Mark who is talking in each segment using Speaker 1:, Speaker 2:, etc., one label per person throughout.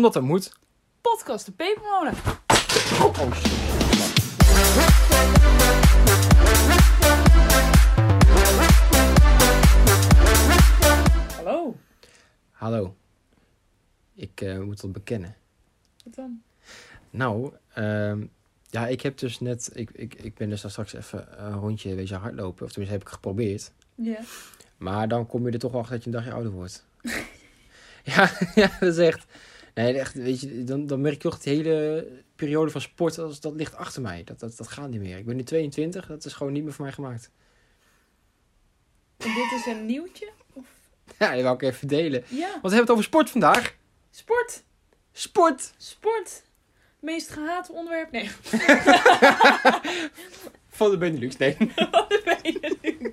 Speaker 1: Omdat dat moet.
Speaker 2: Podcast de Pepermolen.
Speaker 1: Oh, oh shit.
Speaker 2: Hallo.
Speaker 1: Hallo. Ik eh, moet dat bekennen.
Speaker 2: Wat dan?
Speaker 1: Nou, ehm, ja, ik heb dus net... Ik, ik, ik ben dus daar straks even een rondje wezen hardlopen. Of tenminste heb ik geprobeerd.
Speaker 2: Ja.
Speaker 1: Maar dan kom je er toch achter dat je een dagje ouder wordt. ja, ja, dat is echt... Nee, echt, weet je, dan, dan merk je toch de hele periode van sport, dat, dat ligt achter mij. Dat, dat, dat gaat niet meer. Ik ben nu 22, dat is gewoon niet meer voor mij gemaakt.
Speaker 2: En dit is een nieuwtje?
Speaker 1: Ja, die wou ik even delen.
Speaker 2: Ja.
Speaker 1: Want we hebben het over sport vandaag.
Speaker 2: Sport.
Speaker 1: Sport!
Speaker 2: Sport. Meest gehate onderwerp? Nee.
Speaker 1: Van de Benelux, nee.
Speaker 2: Wat ben je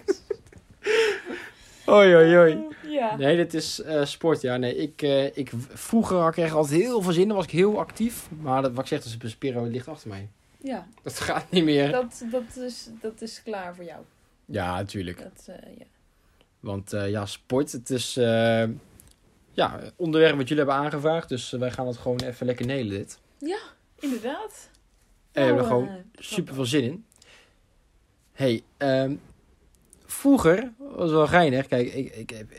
Speaker 1: Oei, oei, oei.
Speaker 2: Ja.
Speaker 1: Nee, dit is eh, sport, ja. Nee, ik, eh, ik, vroeger had ik altijd heel veel zin in, was ik heel actief. Maar dat, wat ik zeg, is een periode ligt achter mij.
Speaker 2: Ja.
Speaker 1: Dat gaat niet meer.
Speaker 2: Dat, dat, is, dat is klaar voor jou.
Speaker 1: Ja, natuurlijk.
Speaker 2: Dat, eh, ja.
Speaker 1: Want eh, ja, sport, het is eh, ja, onderwerp wat jullie hebben aangevraagd. Dus eh, wij gaan het gewoon even lekker nelen dit.
Speaker 2: ja, inderdaad.
Speaker 1: En we hebben er
Speaker 2: Nou,
Speaker 1: gewoon
Speaker 2: eh,
Speaker 1: super veel zin in. hey, ehm, vroeger was wel geinig. Kijk, ik, ik, heb,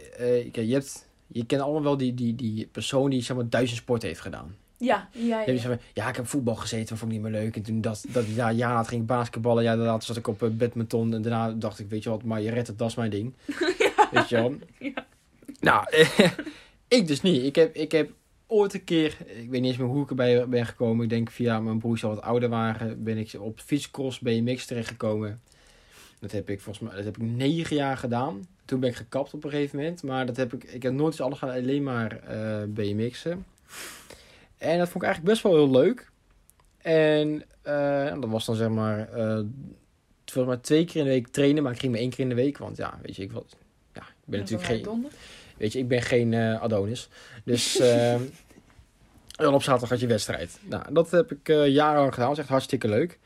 Speaker 1: kijk, je, hebt, je kent allemaal wel die, die, die persoon die zeg maar duizend sport heeft gedaan.
Speaker 2: Ja, ja, ja.
Speaker 1: maar, ja, ik heb voetbal gezeten, dat vond ik niet meer leuk. En toen dat, dat ja, ja, ging basketballen. Ja, daarna zat ik op eh, badminton. En daarna dacht ik, weet je wat, maar je redt het, dat is mijn ding. Weet je wel.
Speaker 2: Ja.
Speaker 1: Nou, ik dus niet. Ik heb, ik heb ooit een keer, ik weet niet eens meer hoe ik erbij ben gekomen. Ik denk via mijn broers al wat ouder waren, ben ik op fietscross BMX terechtgekomen. Dat heb ik volgens mij, dat heb ik negen jaar gedaan. Toen ben ik gekapt op een gegeven moment. Maar dat heb ik, ik heb nooit alles gedaan, alleen maar eh, BMX'en. En dat vond ik eigenlijk best wel heel leuk. En eh, dat was dan zeg maar, eh volgens mij twee keer in de week trainen, maar ik ging maar één keer in de week. Want ja, weet je, ik was, ja, ik ben natuurlijk geen,
Speaker 2: Donder.
Speaker 1: Weet je, ik ben geen Adonis. Dus eh, dan op zaterdag had je wedstrijd. Nou, dat heb ik jarenlang gedaan. Dat is echt hartstikke leuk.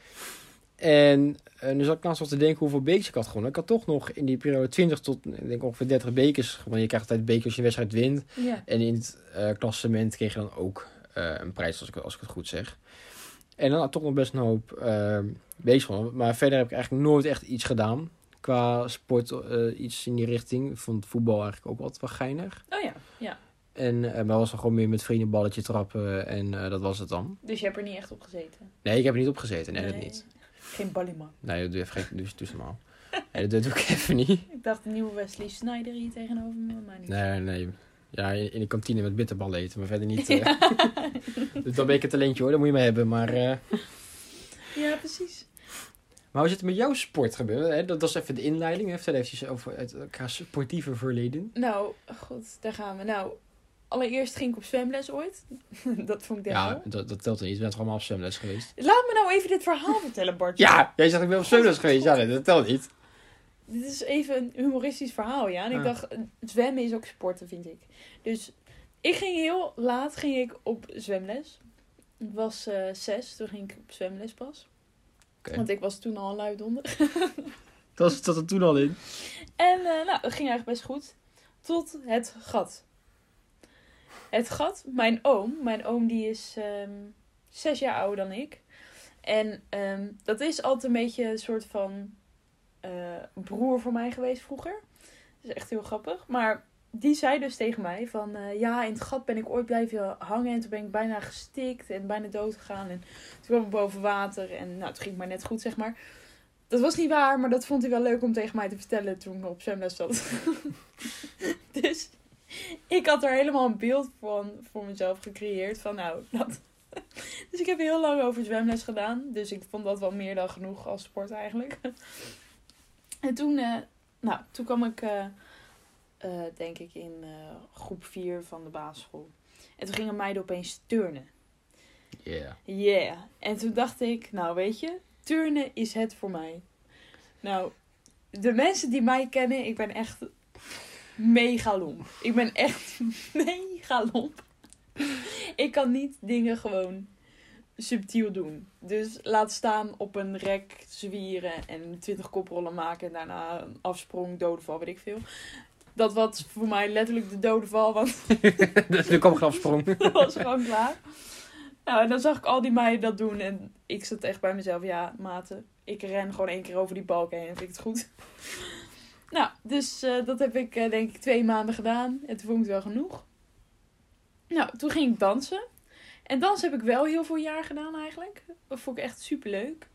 Speaker 1: En nu zat ik naast wat te denken hoeveel bekers ik had gewonnen. Ik had toch nog in die periode 20 tot ik denk ongeveer 30 bekers gewonnen. Je krijgt altijd bekers als je een wedstrijd wint.
Speaker 2: Ja.
Speaker 1: En in het eh, klassement kreeg je dan ook eh, een prijs, als ik, als ik het goed zeg. En dan had ik toch nog best een hoop uh, bekers gewonnen. Maar verder heb ik eigenlijk nooit echt iets gedaan. Qua sport, iets in die richting. Ik vond voetbal eigenlijk ook altijd wel geinig.
Speaker 2: Oh ja, ja.
Speaker 1: En uh, maar was dan gewoon meer met vrienden balletje trappen en uh, dat was het dan.
Speaker 2: Dus je hebt er niet echt op gezeten?
Speaker 1: Nee, ik heb er niet op gezeten. Nee, dat niet.
Speaker 2: Geen ballyman.
Speaker 1: Nee, dat doe je even geen, nee, dat doe ik even niet.
Speaker 2: Ik dacht de nieuwe Wesley Snyder hier tegenover me, maar niet.
Speaker 1: Nee, nee. Ja, in, de kantine met bitterballen eten, maar verder niet. Uh, ja. dus dan ben ik een talentje hoor, dat moet je maar hebben. Maar, uh...
Speaker 2: Ja, precies.
Speaker 1: Maar hoe zit het met jouw sport gebeuren? Hè? Dat, is even de inleiding. Even eventjes over het elkaar sportieve verleden.
Speaker 2: Nou, goed, daar gaan we. Nou, allereerst ging ik op zwemles ooit. dat vond ik
Speaker 1: Ja, dat, dat telt niet. Je bent allemaal op zwemles geweest.
Speaker 2: Laat me nou even dit verhaal vertellen, Bart.
Speaker 1: Ja, jij zegt ik ben op zwemles geweest. Ja, nee, dat telt niet.
Speaker 2: Dit is even een humoristisch verhaal, ja. En ik
Speaker 1: Ah.
Speaker 2: dacht, zwemmen is ook sporten, vind ik. Dus ik ging heel laat ging ik op zwemles. Ik was eh, zes, toen ging ik op zwemles pas. Want ik was toen al een lui donder.
Speaker 1: Dat zat er toen al in.
Speaker 2: En eh, nou, dat ging eigenlijk best goed. Tot het gat. Het gat, mijn oom. Mijn oom die is ehm, zes jaar ouder dan ik. En ehm, dat is altijd een beetje een soort van eh, broer voor mij geweest vroeger. Dat is echt heel grappig. Maar die zei dus tegen mij van... eh, ja, in het gat ben ik ooit blijven hangen. En toen ben ik bijna gestikt en bijna dood gegaan. En toen kwam ik boven water. En nou, het ging maar net goed, zeg maar. Dat was niet waar, maar dat vond hij wel leuk om tegen mij te vertellen toen ik op zwemles zat. dus ik had er helemaal een beeld van voor mezelf gecreëerd. Van nou, dat. Dus ik heb heel lang over zwemles gedaan. Dus ik vond dat wel meer dan genoeg als sport eigenlijk. En toen, eh, nou, toen kwam ik, eh, eh, denk ik, in groep 4 van de basisschool. En toen gingen meiden opeens turnen.
Speaker 1: Ja.
Speaker 2: Yeah. En toen dacht ik, nou weet je, turnen is het voor mij. Nou, de mensen die mij kennen, ik ben echt mega lomp. Ik ben echt mega lomp. Ik kan niet dingen gewoon subtiel doen. Dus laat staan op een rek zwieren en 20 koprollen maken en daarna een afsprong, dodenval, weet ik veel. dat was voor mij letterlijk de dode val, want
Speaker 1: dus nu kwam grafsprong.
Speaker 2: dat was gewoon klaar. Nou, en dan zag ik al die meiden dat doen en ik zat echt bij mezelf, ja, maten, ik ren gewoon één keer over die balk heen en vind ik het goed. Nou, dus eh, dat heb ik eh, denk ik twee maanden gedaan en toen vond ik het wel genoeg. Nou, toen ging ik dansen. En dansen heb ik wel heel veel jaar gedaan eigenlijk. Dat vond ik echt super leuk.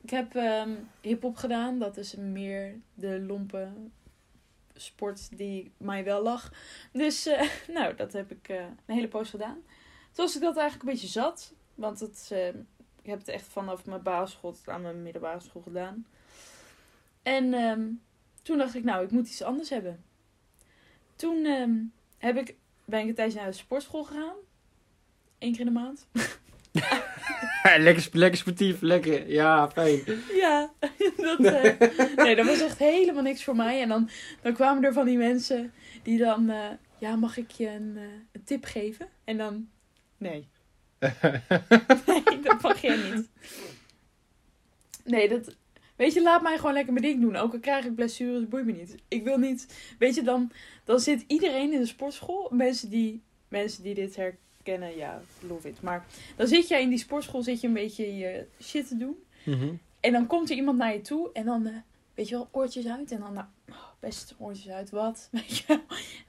Speaker 2: Ik heb ehm hip-hop gedaan. Dat is meer de lompe sport die mij wel lag. Dus, eh, nou, dat heb ik een hele poos gedaan. Toen was ik dat eigenlijk een beetje zat. Want het, eh, ik heb het echt vanaf mijn basisschool tot aan mijn middelbare school gedaan. En ehm, toen dacht ik, nou, ik moet iets anders hebben. Toen ehm, heb ik, ben ik een tijdje naar de sportschool gegaan. Eén keer in de maand.
Speaker 1: lekker, lekker sportief, lekker. Ja, fijn.
Speaker 2: Ja, dat, eh, nee, dat was echt helemaal niks voor mij. En dan, dan kwamen er van die mensen die dan, eh, ja, mag ik je een, eh, een tip geven? En dan, nee. Nee, dat mag jij niet. Nee, dat, weet je, laat mij gewoon lekker mijn ding doen. Ook al krijg ik blessures, boeit me niet. Ik wil niet, weet je, dan, dan zit iedereen in de sportschool. Mensen die, mensen die dit herkennen, ja, love it. Maar dan zit jij in die sportschool, zit je een beetje je shit te doen.
Speaker 1: Mhm.
Speaker 2: En dan komt er iemand naar je toe en dan, eh, weet je wel, oortjes uit. En dan, nou, oh, best oortjes uit, wat? Weet je wel,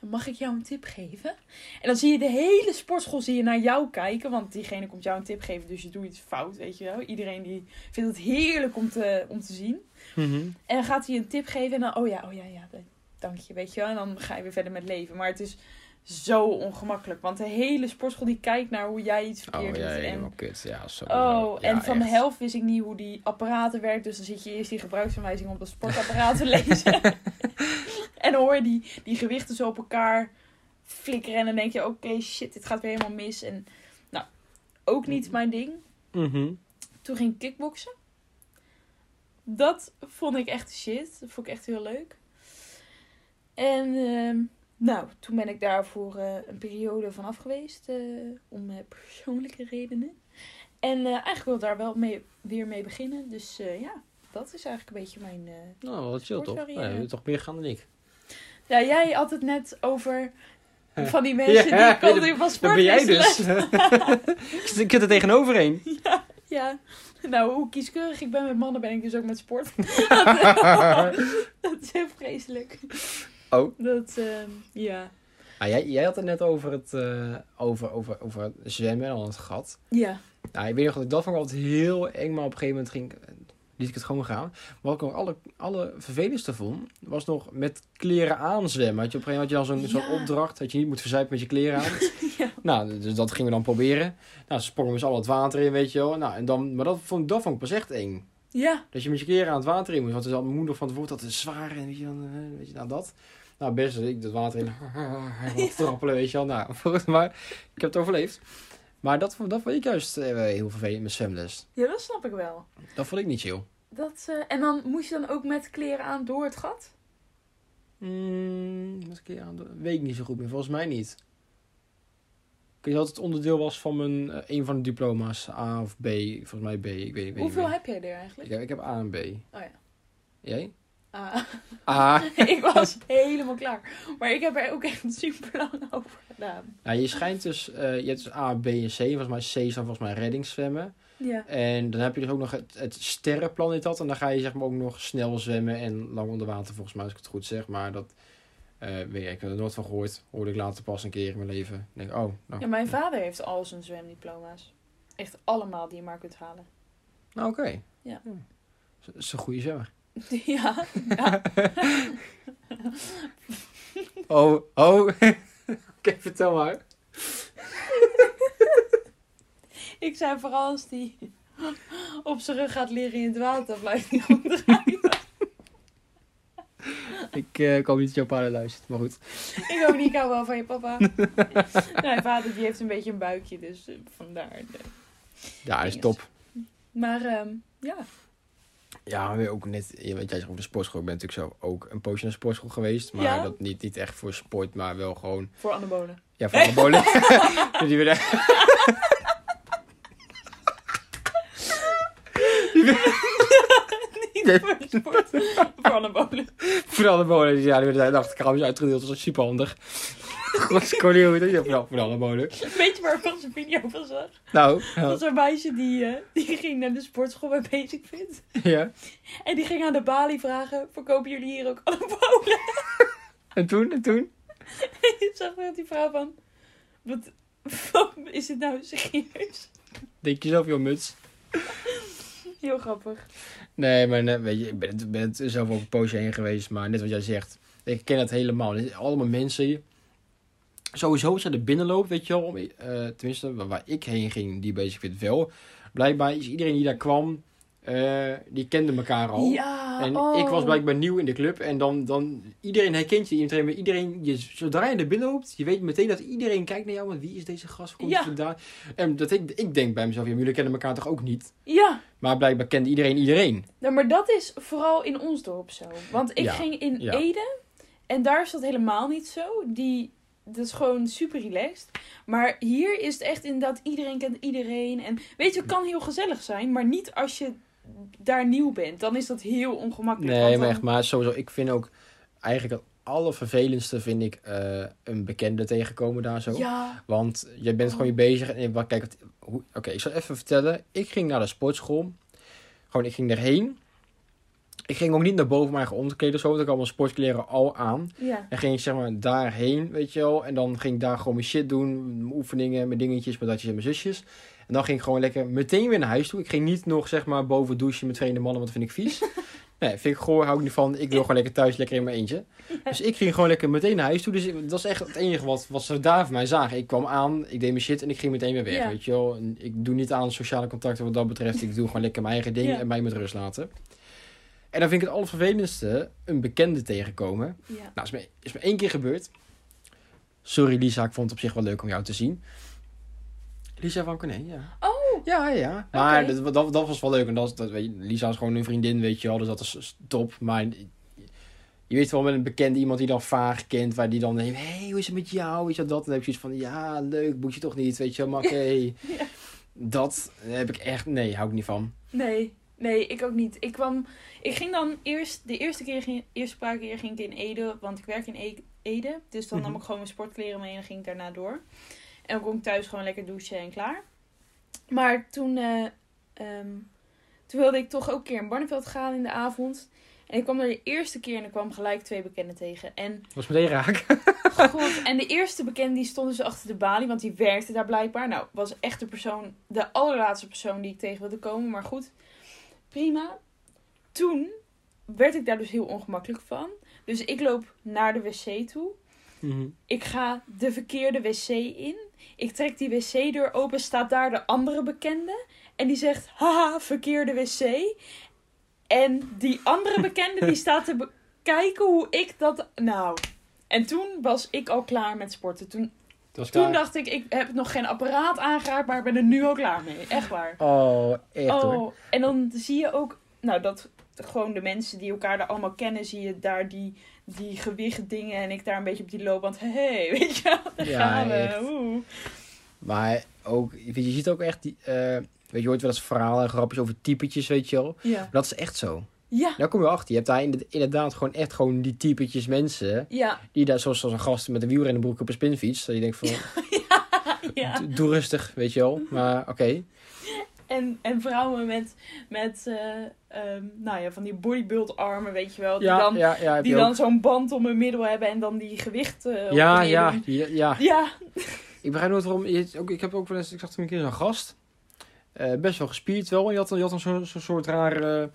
Speaker 2: mag ik jou een tip geven? En dan zie je de hele sportschool zie je naar jou kijken. Want diegene komt jou een tip geven, dus je doet iets fout, weet je wel. Iedereen die vindt het heerlijk om te, om te zien.
Speaker 1: Mhm.
Speaker 2: En dan gaat hij een tip geven en dan, oh ja, oh ja, ja, dank je, weet je wel. En dan ga je weer verder met leven. Maar het is zo ongemakkelijk. Want de hele sportschool die kijkt naar hoe jij iets
Speaker 1: Oh
Speaker 2: verkeerd
Speaker 1: ja,
Speaker 2: doet. En
Speaker 1: helemaal kut. Ja, zo.
Speaker 2: Oh,
Speaker 1: ja,
Speaker 2: en van de helft wist ik niet hoe die apparaten werken. Dus dan zit je eerst die gebruiksaanwijzing op dat sportapparaat te lezen. en dan hoor je die, die gewichten zo op elkaar flikkeren. En dan denk je, oké, shit, dit gaat weer helemaal mis. En nou, ook niet mijn ding.
Speaker 1: Mhm.
Speaker 2: Toen ging ik kickboksen. Dat vond ik echt shit. Dat vond ik echt heel leuk. En ehm, nou, toen ben ik daar voor eh, een periode van af geweest. eh, om eh, persoonlijke redenen. En eigenlijk wil ik daar wel mee, weer mee beginnen. Dus ja, dat is eigenlijk een beetje mijn...
Speaker 1: Nou, wat chill toch?
Speaker 2: Sportcarrière.
Speaker 1: Nou, je bent toch meer gaan dan ik.
Speaker 2: Ja, jij had het net over van die mensen
Speaker 1: Ja,
Speaker 2: die
Speaker 1: dat-
Speaker 2: van sport
Speaker 1: Dat ben jij dus. ik zit er tegenoverin.
Speaker 2: Ja, nou, hoe kieskeurig ik ben met mannen, ben ik dus ook met sport. dat is heel vreselijk.
Speaker 1: Oh.
Speaker 2: Dat, ehm, ja.
Speaker 1: Ah, jij, jij had het net over het, eh, over, over, over het zwemmen en al het gat.
Speaker 2: Ja.
Speaker 1: Nou, ik weet nog dat ik dat vond ik altijd heel eng, maar op een gegeven moment ging, liet ik het gewoon gaan. Wat ik nog alle, alle vervelendste vond, was nog met kleren aan zwemmen. Had je op een gegeven moment had je dan zo'n
Speaker 2: Ja.
Speaker 1: opdracht dat je niet moet verzuipen met je kleren aan.
Speaker 2: Ja.
Speaker 1: Nou, dus dat gingen we dan proberen. Nou, ze sprongen dus al het water in, weet je wel. Nou, en dan, maar dat vond, dat vond ik pas echt eng.
Speaker 2: Ja.
Speaker 1: Dat je met je kleren aan het water in moet. Want het is al moeder van tevoren dat is zwaar en weet je, dan, eh, weet je nou dat. Nou, best ik dat water in trappelen, weet je wel. Nou, maar ik heb het overleefd. Maar dat, vond- dat vond ik juist eh, heel vervelend met zwemles.
Speaker 2: ja, dat snap ik wel.
Speaker 1: Dat vond ik niet chill.
Speaker 2: Dat, eh, en dan moest je dan ook met kleren aan door het gat?
Speaker 1: Mm, wat ik aan weet ik niet zo goed meer. Volgens mij niet. Ik weet dat het onderdeel was van mijn, eh, een van de diploma's. A of B. Volgens mij B. Ik weet, ik weet niet
Speaker 2: Hoeveel heb jij er eigenlijk?
Speaker 1: Ik heb, ik heb A en B.
Speaker 2: Oh ja.
Speaker 1: Jij?
Speaker 2: Ah,
Speaker 1: A.
Speaker 2: ik was helemaal klaar. Maar ik heb er ook echt super lang over gedaan.
Speaker 1: Nou, je schijnt dus, eh, je hebt dus A, B en C. Volgens mij C is dan volgens mij reddingszwemmen.
Speaker 2: Ja.
Speaker 1: En dan heb je dus ook nog het, het sterrenplan heet dat. En dan ga je zeg maar ook nog snel zwemmen en lang onder water volgens mij als ik het goed zeg. Maar dat eh, weet ik, ik heb er nooit van gehoord. Hoorde ik later pas een keer in mijn leven. Ik denk, oh, nou,
Speaker 2: ja, mijn vader heeft al zijn zwemdiploma's. Echt allemaal die je maar kunt halen.
Speaker 1: nou oké.
Speaker 2: Ja.
Speaker 1: Dat is een goede zwemmer.
Speaker 2: ja. ja.
Speaker 1: Oh, oh. oké, vertel maar.
Speaker 2: Ik zei vooral als die op zijn rug gaat liggen in het water, blijft hij goed draaien.
Speaker 1: Ik eh, ik hoop niet dat jouw vader luistert, maar goed.
Speaker 2: Ik ook niet, ik hou wel van je papa. Mijn vader die heeft een beetje een buikje, dus eh, vandaar. de-
Speaker 1: Ja, is top.
Speaker 2: Maar ehm, ja,
Speaker 1: Ja, weer ook net, je weet jij zegt over de sportschool. Ik ben natuurlijk zo ook een poosje naar de sportschool geweest. Maar
Speaker 2: Ja?
Speaker 1: dat niet, niet echt voor sport, maar wel gewoon,
Speaker 2: voor anabolen.
Speaker 1: ja, voor de bolen. die weer
Speaker 2: Niet. Voor de sport. Voor anabolen.
Speaker 1: Voor alle bolen. Ja, die werden de achterkamers uitgedeeld. Dat was super handig. God, Cornel, hoe dat voor alle bolen.
Speaker 2: Weet je waar ik onze video van zag?
Speaker 1: Nou,
Speaker 2: Dat was een meisje die, eh, die ging naar de sportschool bij Basic Fit.
Speaker 1: ja.
Speaker 2: En die ging aan de balie vragen, verkopen jullie hier ook anabolen?
Speaker 1: En toen, en toen?
Speaker 2: En je zag echt die vrouw van, wat, wat is dit nou serieus?
Speaker 1: Denk je zelf, joh, muts.
Speaker 2: Heel grappig.
Speaker 1: Nee, maar nee, weet je, ik ben, zelf ook een poosje heen geweest. Maar net wat jij zegt, ik ken het helemaal. Zijn allemaal mensen. Sowieso je er binnen loopt, weet je wel. eh, tenminste, waar, waar ik heen ging, die bezig vindt wel. Blijkbaar is iedereen die daar kwam, eh, die kende elkaar al.
Speaker 2: Ja,
Speaker 1: En
Speaker 2: oh.
Speaker 1: ik was blijkbaar nieuw in de club. En dan, dan iedereen herkent je. Iedereen, iedereen je, zodra je er binnen loopt, je weet meteen dat iedereen kijkt naar jou. Want wie is deze gast? Komt
Speaker 2: Ja.
Speaker 1: vandaan? En dat ik, ik denk bij mezelf, ja, jullie kennen elkaar toch ook niet?
Speaker 2: Ja,
Speaker 1: Maar blijkbaar kende iedereen iedereen.
Speaker 2: nou, maar dat is vooral in ons dorp zo. Want ik
Speaker 1: Ja,
Speaker 2: ging in. Ede en daar is dat helemaal niet zo. Die, dat is gewoon super relaxed. Maar hier is het echt inderdaad, iedereen kent iedereen. En weet je, het kan heel gezellig zijn, maar niet als je daar nieuw bent. Dan is dat heel ongemakkelijk.
Speaker 1: Nee, maar echt, maar sowieso, ik vind ook eigenlijk het allervervelendste vind ik eh, een bekende tegenkomen daar zo.
Speaker 2: Ja,
Speaker 1: Want je bent
Speaker 2: Oh.
Speaker 1: gewoon je bezig en wat, kijk, oké, ik zal even vertellen. Ik ging naar de sportschool. Gewoon, ik ging erheen. Ik ging ook niet naar boven mijn eigen onderkleden of zo, want ik had mijn sportkleren al aan.
Speaker 2: ja.
Speaker 1: En ging ik zeg maar daarheen, weet je wel. En dan ging ik daar gewoon mijn shit doen. Mijn oefeningen, mijn dingetjes, mijn datjes en mijn zusjes. En dan ging ik gewoon lekker meteen weer naar huis toe. Ik ging niet nog zeg maar boven douchen met vreemde mannen, want dat vind ik vies. nee, vind ik goor, hou ik niet van. Ik wil gewoon lekker thuis, lekker in mijn eentje. Dus ik ging gewoon lekker meteen naar huis toe. Dus dat was echt het enige wat, wat ze daar van mij zagen. Ik kwam aan, ik deed mijn shit en ik ging meteen weer weg,
Speaker 2: Ja.
Speaker 1: weet je wel. En ik doe niet aan sociale contacten wat dat betreft. Ik doe gewoon lekker mijn eigen ding en mij met rust laten. En dan vind ik het allervervelendste een bekende tegenkomen.
Speaker 2: ja.
Speaker 1: Nou, is me, is me één keer gebeurd. Sorry Lisa, ik vond het op zich wel leuk om jou te zien. Lisa van Corné, ja.
Speaker 2: Oh,
Speaker 1: Ja, ja. Maar dat, dat, dat was wel leuk. En dat, dat, weet je, Lisa is gewoon een vriendin, weet je wel. Dus dat is top. Maar je weet wel met een bekende iemand die dan vaag kent. Waar die dan hé, hey, hoe is het met jou? Weet je dat. Dan heb je zoiets van, ja, leuk, boek je toch niet, weet je wel. Maar oké.
Speaker 2: Ja.
Speaker 1: Dat heb ik echt, nee, hou ik niet van.
Speaker 2: nee. Nee, ik ook niet. Ik kwam... Ik ging dan eerst... De eerste keer, ging, eerste paar keer ging ik in Ede. Want ik werk in E- Ede. Dus dan
Speaker 1: Mhm.
Speaker 2: nam ik gewoon mijn sportkleren mee en ging ik daarna door. En dan kon ik thuis gewoon lekker douchen en klaar. Maar toen... eh, ehm, toen wilde ik toch ook een keer in Barneveld gaan in de avond. En ik kwam er de eerste keer en ik kwam gelijk twee bekenden tegen. En
Speaker 1: Was meteen raak.
Speaker 2: God, en de eerste bekende die stond dus achter de balie, want die werkte daar blijkbaar. Nou, was echt de persoon, de allerlaatste persoon die ik tegen wilde komen, maar goed. Prima. Toen werd ik daar dus heel ongemakkelijk van. Dus ik loop naar de wc toe.
Speaker 1: Mhm.
Speaker 2: Ik ga de verkeerde wc in. Ik trek die wc-deur open, staat daar de andere bekende. En die zegt, haha, verkeerde wc. En die andere bekende die staat te bekijken hoe ik dat... Nou, en toen was ik al klaar met sporten. Toen, toen
Speaker 1: klaar.
Speaker 2: dacht ik, ik heb nog geen apparaat aangeraakt, maar ik ben er nu al klaar mee. Echt waar.
Speaker 1: Oh, echt hoor.
Speaker 2: Oh, en dan zie je ook, nou, dat gewoon de mensen die elkaar daar allemaal kennen, zie je daar die, die gewicht dingen en ik daar een beetje op die loop, want hé, hey, weet je wel, daar
Speaker 1: Ja,
Speaker 2: gaan we. Oeh.
Speaker 1: Maar ook, weet je, je ziet ook echt die, eh, weet je, hoort wel eens verhalen en grapjes over typetjes, weet je wel.
Speaker 2: Ja.
Speaker 1: Dat is echt zo.
Speaker 2: Ja.
Speaker 1: Daar kom je achter. Je hebt daar inderdaad- gewoon echt gewoon die typetjes mensen.
Speaker 2: Ja.
Speaker 1: Die daar, zoals, zoals een gast met een wielrennenbroek op een spinfiets. Dat je denkt van,
Speaker 2: ja.
Speaker 1: doe- doe rustig, weet je wel. Maar oké.
Speaker 2: En, en vrouwen met, met eh, ehm, nou ja, van die bodybuild armen, weet je wel. Die
Speaker 1: Ja,
Speaker 2: dan,
Speaker 1: ja, ja, heb
Speaker 2: die dan zo'n band om hun middel hebben en dan die gewichten op
Speaker 1: Ja, ja, ja, ja.
Speaker 2: Ja,
Speaker 1: Ik begrijp nooit waarom. Je, ook, ik heb ook wel eens, ik zag toen een keer zo'n gast. eh, best wel gespierd wel. En je had, je had dan zo'n zo'n soort rare,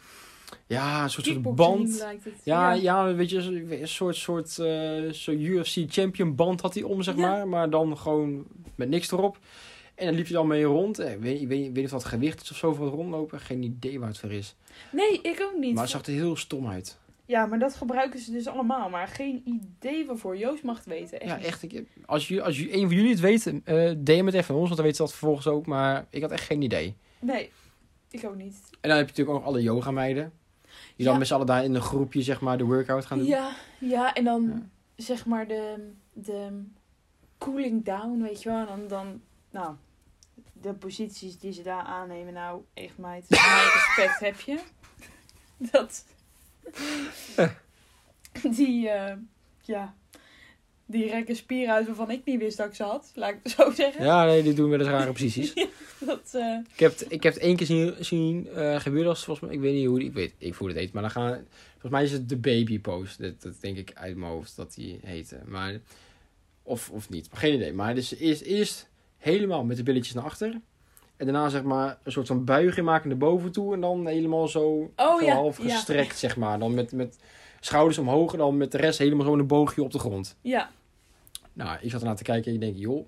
Speaker 1: ja, een soort, soort band.
Speaker 2: het.
Speaker 1: Ja, ja, weet je, een soort, soort eh, zo UFC champion band had hij om, zeg
Speaker 2: Ja.
Speaker 1: maar. Maar dan gewoon met niks erop. En dan liep hij dan mee rond. Eh, Ik weet, ik weet, ik weet niet of dat gewicht is of zo voor het rondlopen. Geen idee waar het voor is.
Speaker 2: Nee, ik ook niet.
Speaker 1: Maar het zag er heel stom uit.
Speaker 2: Ja, maar dat gebruiken ze dus allemaal. Maar geen idee waarvoor. Joost mag het weten. Echt
Speaker 1: ja, echt. Ik, als, je, als je, een van jullie het weet, eh DM het even van ons. Want dan weten ze dat vervolgens ook. Maar ik had echt geen idee.
Speaker 2: Nee, ik ook niet.
Speaker 1: En dan heb je natuurlijk ook alle yogameiden. Die dan
Speaker 2: Ja.
Speaker 1: met z'n allen daar in een groepje, zeg maar, de workout gaan doen.
Speaker 2: Ja, ja, en dan
Speaker 1: Ja.
Speaker 2: zeg maar de, de cooling down, weet je wel. En dan, dan, nou, de posities die ze daar aannemen. Nou, echt meid, mijn respect heb je. Dat. Die, eh, ja. Die rekken spieren uit waarvan ik niet wist dat ik ze had. Laat ik het zo zeggen.
Speaker 1: Ja, nee, die doen wel eens rare posities.
Speaker 2: Dat, eh,
Speaker 1: Ik heb, het- ik heb het één keer zien, zien eh, gebeuren als volgens mij, ik weet niet hoe, die- ik weet, ik voel het heet, maar dan gaan, volgens mij is het de baby pose, dat, dat denk ik uit mijn hoofd dat die heette, maar, of, of niet, geen idee. Maar dus eerst, eerst helemaal met de billetjes naar achter, en daarna zeg maar een soort van buiging maken naar boven toe, en dan helemaal zo,
Speaker 2: Oh, ja,
Speaker 1: half
Speaker 2: ja.
Speaker 1: gestrekt, zeg maar, dan met, met schouders omhoog, en dan met de rest helemaal zo een boogje op de grond.
Speaker 2: ja.
Speaker 1: Nou, ik zat ernaar te kijken en ik denk, joh,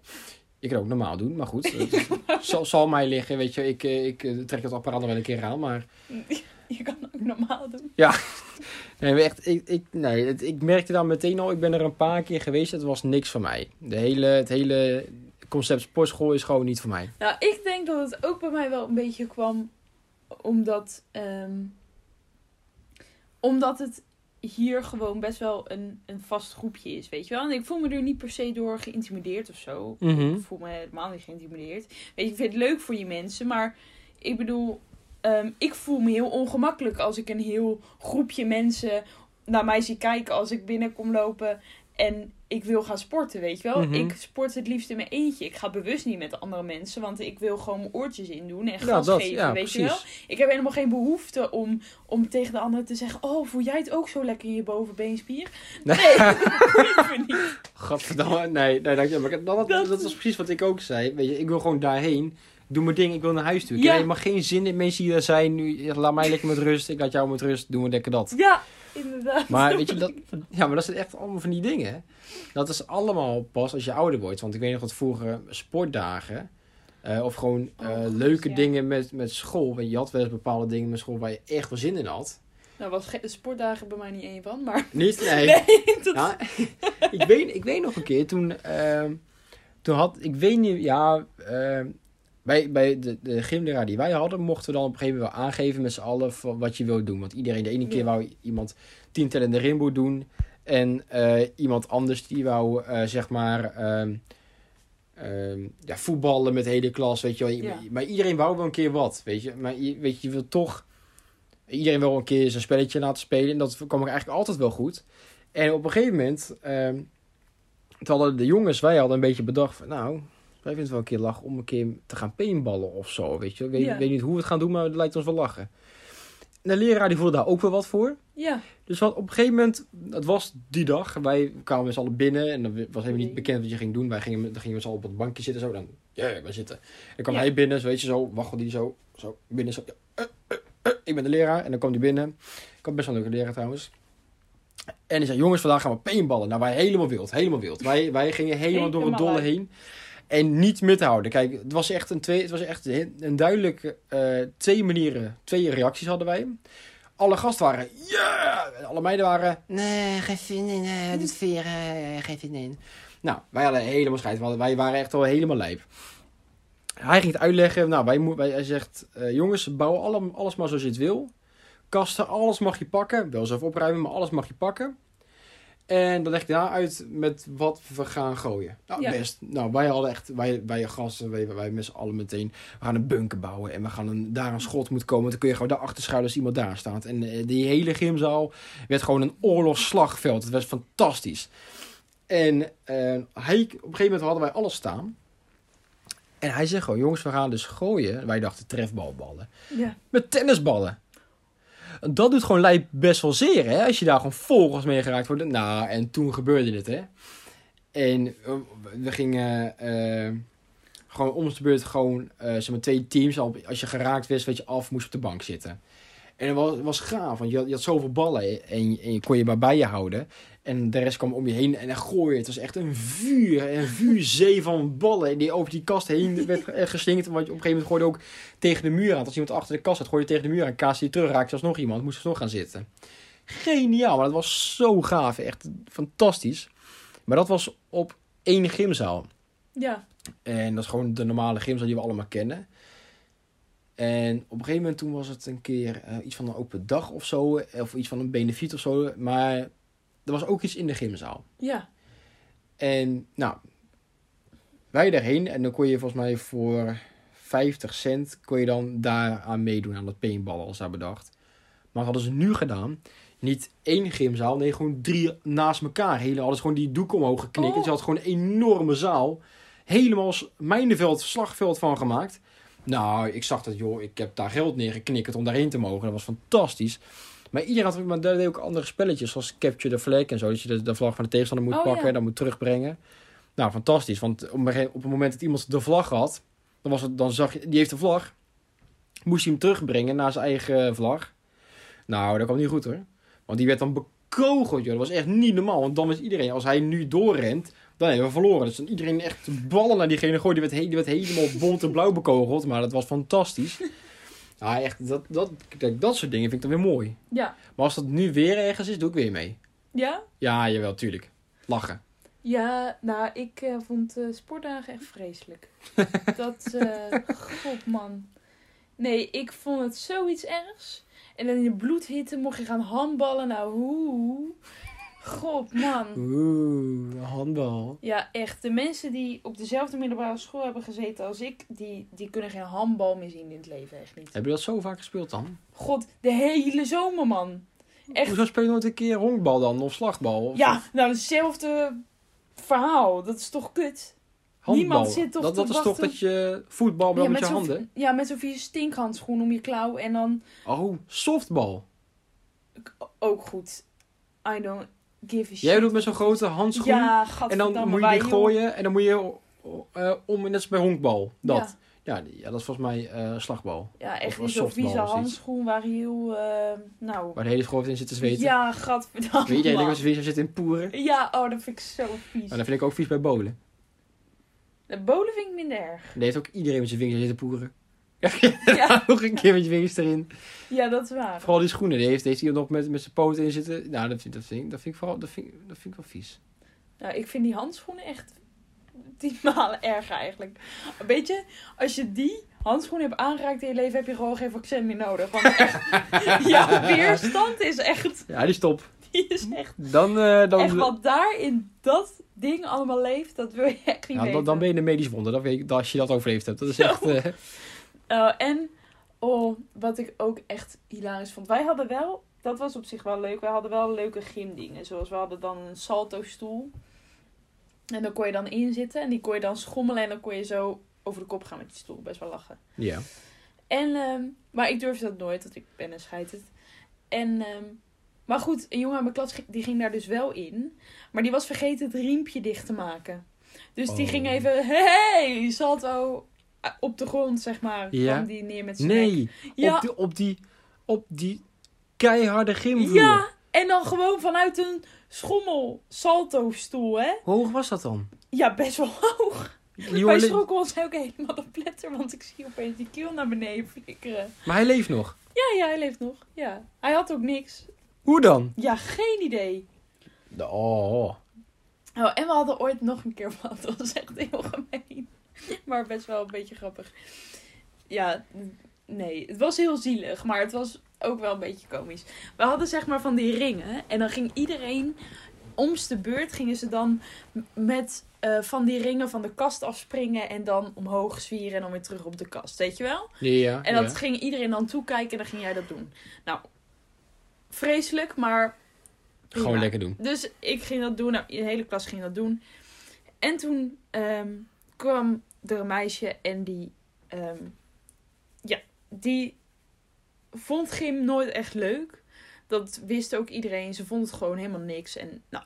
Speaker 1: ik kan ook normaal doen. Maar goed, het zal, zal mij liggen, weet je. Ik, eh, ik eh, trek het apparaat nog wel een keer aan. Maar
Speaker 2: Je kan ook normaal doen.
Speaker 1: nee, maar echt, ik, ik, nee, het, ik merkte dan meteen al, ik ben er een paar keer geweest. Het was niks voor mij. De hele, het hele concept sportschool is gewoon niet voor mij.
Speaker 2: Nou, ik denk dat het ook bij mij wel een beetje kwam omdat. ehm, omdat het hier gewoon best wel een, een vast groepje is, weet je wel. En ik voel me er niet per se door geïntimideerd of zo.
Speaker 1: Mhm.
Speaker 2: Ik voel me helemaal niet geïntimideerd. Weet je, ik vind het leuk voor die mensen, maar ik bedoel, ehm, ik voel me heel ongemakkelijk als ik een heel groepje mensen naar mij zie kijken als ik binnenkom lopen en ik wil gaan sporten, weet je wel.
Speaker 1: Mhm.
Speaker 2: Ik sport het liefst in mijn eentje. Ik ga bewust niet met andere mensen, want ik wil gewoon mijn oortjes in doen en
Speaker 1: Ja,
Speaker 2: gas
Speaker 1: dat,
Speaker 2: geven,
Speaker 1: ja,
Speaker 2: weet je wel. Ik heb helemaal geen behoefte om, om tegen de anderen te zeggen, oh, voel jij het ook zo lekker in je bovenbeenspier? Nee, dat me niet.
Speaker 1: Godverdamme, nee, nee, dank je. Maar dat, dat, was precies wat ik ook zei. Weet je, ik wil gewoon daarheen. Doe mijn ding, ik wil naar huis toe. Ik
Speaker 2: Ja.
Speaker 1: heb helemaal geen zin in mensen die daar zijn. Nu, laat mij lekker met rust. Ik laat jou met rust. Doen we lekker dat.
Speaker 2: Ja, inderdaad.
Speaker 1: Maar weet je, dat, ja, maar dat zijn echt allemaal van die dingen. Dat is allemaal pas als je ouder wordt. Want ik weet nog dat vroeger sportdagen... eh, of gewoon eh,
Speaker 2: Oh, goed,
Speaker 1: leuke
Speaker 2: ja.
Speaker 1: dingen met, met school. Want je had wel eens bepaalde dingen met school waar je echt wel zin in had.
Speaker 2: Nou, was ge- sportdagen bij mij niet één van, maar...
Speaker 1: Niet? Nee.
Speaker 2: Nee, dat...
Speaker 1: Ja, ik, weet, ik weet nog een keer toen... ehm, toen had... Ik weet niet... Ja... bij, bij de, de gymleraar die wij hadden, mochten we dan op een gegeven moment wel aangeven met z'n allen wat je wil doen. Want iedereen, de ene keer wou iemand tien tellende rimboe doen. En eh, iemand anders die wou, eh, zeg maar, ehm, ehm, ja, voetballen met de hele klas, weet je wel.
Speaker 2: Ja.
Speaker 1: Maar iedereen wou wel een keer wat, weet je. Maar je, weet je, je wil toch... Iedereen wil een keer zijn spelletje laten spelen. En dat kwam ook eigenlijk altijd wel goed. En op een gegeven moment... ehm toen hadden de jongens, wij hadden een beetje bedacht van... Nou, wij vinden het wel een keer lachen om een keer te gaan paintballen of zo, weet je. Ik weet,
Speaker 2: Ja.
Speaker 1: weet niet hoe we het gaan doen, maar het lijkt ons wel lachen. En de leraar die voelde daar ook wel wat voor.
Speaker 2: Ja,
Speaker 1: Dus wat op een gegeven moment, het was die dag, wij kwamen met z'n allen binnen en dan was helemaal niet bekend wat je ging doen. Wij gingen, dan gingen we z'n allen op het bankje zitten, zo, dan, ja, we zitten. Dan kwam
Speaker 2: Ja.
Speaker 1: hij binnen, zo, weet je, zo, waggelde die zo, zo, binnen, zo, eh, eh, eh, ik ben de leraar. En dan kwam hij binnen, ik had best wel een leuke leraar trouwens. En hij zei, jongens, vandaag gaan we paintballen. Nou, wij helemaal wild, helemaal wild. Wij, wij gingen helemaal door het
Speaker 2: Helemaal
Speaker 1: dolle heen. En niet meer te houden. Kijk, het was echt een, twee, het was echt een, duidelijk eh, twee manieren, twee reacties hadden wij. Alle gasten waren, ja! En alle meiden waren, nee, geen zin in, eh, dit eh, geen zin in. Nou, wij hadden helemaal scheid. Wij waren echt wel helemaal lijp. Hij ging het uitleggen. Nou, wij, wij, hij zegt, jongens, bouw alle, alles maar zoals je het wil. Kasten, alles mag je pakken. Wel zelf opruimen, maar alles mag je pakken. En dan leg ik daarna uit met wat we gaan gooien. Nou,
Speaker 2: Ja.
Speaker 1: best. Nou, wij hadden echt, wij, wij gasten, wij, wij met z'n allen meteen, we gaan een bunker bouwen. En we gaan een, daar een schot moet komen. Dan kun je gewoon daarachter schuilen als iemand daar staat. En eh, die hele gymzaal werd gewoon een oorlogsslagveld. Het was fantastisch. En eh, hij, op een gegeven moment hadden wij alles staan. En hij zegt gewoon, jongens, we gaan dus gooien. Wij dachten trefbalballen.
Speaker 2: ja.
Speaker 1: Met tennisballen. Dat doet gewoon lijp best wel zeer, hè? Als je daar gewoon volgens mee geraakt wordt. Nou, en toen gebeurde het, hè? En eh, we gingen eh, gewoon om de beurt gewoon, eh zeg maar, twee teams. Al- Als je geraakt werd, weet je af, moest op de bank zitten. En het was, was gaaf, want je had, je had zoveel ballen en, en je kon je maar bij je houden. En de rest kwam om je heen en dan gooi je. Het was echt een vuur, een vuurzee van ballen die over die kast heen werd eh, geslingerd. Want je op een gegeven moment gooide ook tegen de muur aan. Als iemand achter de kast zat, gooi je tegen de muur aan. Kaas die terug raakte, als nog iemand, moest er nog gaan zitten. Geniaal, maar dat was zo gaaf. Echt fantastisch. Maar dat was op één gymzaal.
Speaker 2: Ja,
Speaker 1: En dat is gewoon de normale gymzaal die we allemaal kennen. En op een gegeven moment toen was het een keer eh, iets van een open dag of zo. Of iets van een benefiet of zo. Maar er was ook iets in de gymzaal.
Speaker 2: ja,
Speaker 1: En nou, wij daarheen. En dan kon je volgens mij voor 50 cent kon je dan daar aan meedoen aan dat paintballen als daar bedacht. Maar hadden ze nu gedaan, niet één gymzaal, nee, gewoon drie naast elkaar. Hele, hadden ze gewoon die doek omhoog geknikt. En
Speaker 2: Oh.
Speaker 1: ze had gewoon een enorme zaal. Helemaal mijnenveld, slagveld van gemaakt. Nou, ik zag dat, joh, ik heb daar geld neergeknikkerd om daarheen te mogen. Dat was fantastisch. Maar iedereen had maar daar deed ook andere spelletjes, zoals Capture the Flag en zo. Dat je de, de vlag van de tegenstander moet
Speaker 2: Oh,
Speaker 1: pakken,
Speaker 2: ja.
Speaker 1: dan moet terugbrengen. Nou, fantastisch. Want op op het moment dat iemand de vlag had, dan, was het, dan zag je, die heeft de vlag, moest hij hem terugbrengen naar zijn eigen vlag. Nou, dat kwam niet goed hoor. Want die werd dan bekogeld, joh. Dat was echt niet normaal. Want dan was iedereen, als hij nu doorrent, dan hebben we verloren. Dus dan iedereen echt ballen naar diegene gooien. Die werd, die werd helemaal bont en blauw bekogeld. Maar dat was fantastisch. Ja, echt, dat, dat, kijk, dat soort dingen vind ik dan weer mooi.
Speaker 2: Ja.
Speaker 1: Maar als dat nu weer ergens is, doe ik weer mee.
Speaker 2: Ja?
Speaker 1: Ja, jawel, tuurlijk. Lachen.
Speaker 2: Ja, nou, ik eh, vond eh, sportdagen echt vreselijk. dat, eh god man. Nee, ik vond het zoiets ergs. En dan in de bloedhitte mocht je gaan handballen. Nou, hoe? God man.
Speaker 1: Oeh, handbal.
Speaker 2: Ja, echt. De mensen die op dezelfde middelbare school hebben gezeten als ik, die, die kunnen geen handbal meer zien in het leven. Echt niet.
Speaker 1: Heb je dat zo vaak gespeeld dan?
Speaker 2: God, de hele zomer, man. Echt.
Speaker 1: Hoezo speel je nooit een keer honkbal dan? Of slagbal? Of
Speaker 2: Ja, nou, hetzelfde verhaal. Dat is toch kut?
Speaker 1: handbal?
Speaker 2: niemand zit toch
Speaker 1: dat, dat is toch dat je voetbal wel met, je handen?
Speaker 2: Ja, met zo'n vieze stinkhandschoen om je klauw. En dan
Speaker 1: Oh, softbal.
Speaker 2: ook goed. I don't give a shit.
Speaker 1: Jij doet met zo'n grote handschoen.
Speaker 2: Ja,
Speaker 1: en dan moet je die
Speaker 2: joh.
Speaker 1: gooien. En dan moet je eh, om, net als bij honkbal. Dat.
Speaker 2: Ja.
Speaker 1: Ja, dat is volgens mij eh, slagbal.
Speaker 2: Ja, echt zo'n vieze handschoen waar heel, eh, nou...
Speaker 1: Waar de hele school in zit te zweten.
Speaker 2: Ja, gadverdamme.
Speaker 1: Weet jij, dat je zit in poeren?
Speaker 2: Ja, oh, dat vind ik zo vies.
Speaker 1: Maar dat vind ik ook vies bij bolen.
Speaker 2: De bolen vind ik minder erg.
Speaker 1: Daar heeft ook iedereen met zijn vingers zitten poeren.
Speaker 2: Ja,
Speaker 1: Nog een keer met je vingers erin.
Speaker 2: ja dat is waar.
Speaker 1: Vooral die schoenen, die heeft, heeft hij nog met, met zijn poten in zitten. Nou, dat vind, dat vind, ik- dat vind ik vooral, dat vind, dat vind ik wel vies.
Speaker 2: Nou, ik vind die handschoenen echt tien malen erger eigenlijk. Weet je, als je die handschoenen hebt aangeraakt in je leven, heb je gewoon geen vaccin meer nodig. Want echt, jouw weerstand is echt,
Speaker 1: Ja, die stop.
Speaker 2: die is echt,
Speaker 1: Dan, eh, dan,
Speaker 2: echt wat daar in dat ding allemaal leeft, dat wil je echt niet
Speaker 1: ja, dan, dan ben je een medisch wonder. Dat weet ik, als je dat overleefd hebt. Dat is echt... eh,
Speaker 2: Uh, en, oh, wat ik ook echt hilarisch vond. Wij hadden wel, dat was op zich wel leuk, wij hadden wel leuke gymdingen. Zoals we hadden dan een salto stoel. En dan kon je dan inzitten en die kon je dan schommelen en dan kon je zo over de kop gaan met die stoel. Best wel lachen.
Speaker 1: ja.
Speaker 2: En, ehm, maar ik durfde dat nooit, want ik ben een scheiterd. En, ehm, maar goed, een jongen aan mijn klas die ging daar dus wel in. Maar die was vergeten het riempje dicht te maken. Dus die
Speaker 1: Oh.
Speaker 2: ging even, hey, salto eh, op de grond, zeg maar.
Speaker 1: Ja.
Speaker 2: kwam die neer met zijn nek.
Speaker 1: Nee,
Speaker 2: Ja,
Speaker 1: op, die, op, die, op die keiharde gymvloer.
Speaker 2: ja, en dan gewoon vanuit een schommel salto stoel, hè?
Speaker 1: Hoe hoog was dat dan?
Speaker 2: Ja, best wel hoog.
Speaker 1: Die
Speaker 2: Wij schrokken ons ook helemaal de pletter, want ik zie opeens die keel naar beneden flikkeren.
Speaker 1: Maar hij leeft nog.
Speaker 2: Ja, ja, hij leeft nog. Ja. Hij had ook niks.
Speaker 1: Hoe dan?
Speaker 2: Ja, geen idee.
Speaker 1: Oh.
Speaker 2: Oh, en we hadden ooit nog een keer wat. Dat was echt heel gemeen. Maar best wel een beetje grappig. Ja, nee. Het was heel zielig, maar het was ook wel een beetje komisch. We hadden zeg maar van die ringen. En dan ging iedereen... Om's de beurt gingen ze dan met eh, van die ringen van de kast afspringen. En dan omhoog zwieren en dan weer terug op de kast. Weet je wel?
Speaker 1: Ja,
Speaker 2: En dat
Speaker 1: ja.
Speaker 2: ging iedereen dan toekijken en dan ging jij dat doen. Nou, vreselijk, maar... prima.
Speaker 1: Gewoon lekker doen.
Speaker 2: Dus ik ging dat doen. Nou, de hele klas ging dat doen. En toen ehm, kwam er een meisje en die... ehm, ja, die vond gym nooit echt leuk. Dat wist ook iedereen. Ze vond het gewoon helemaal niks. En nou,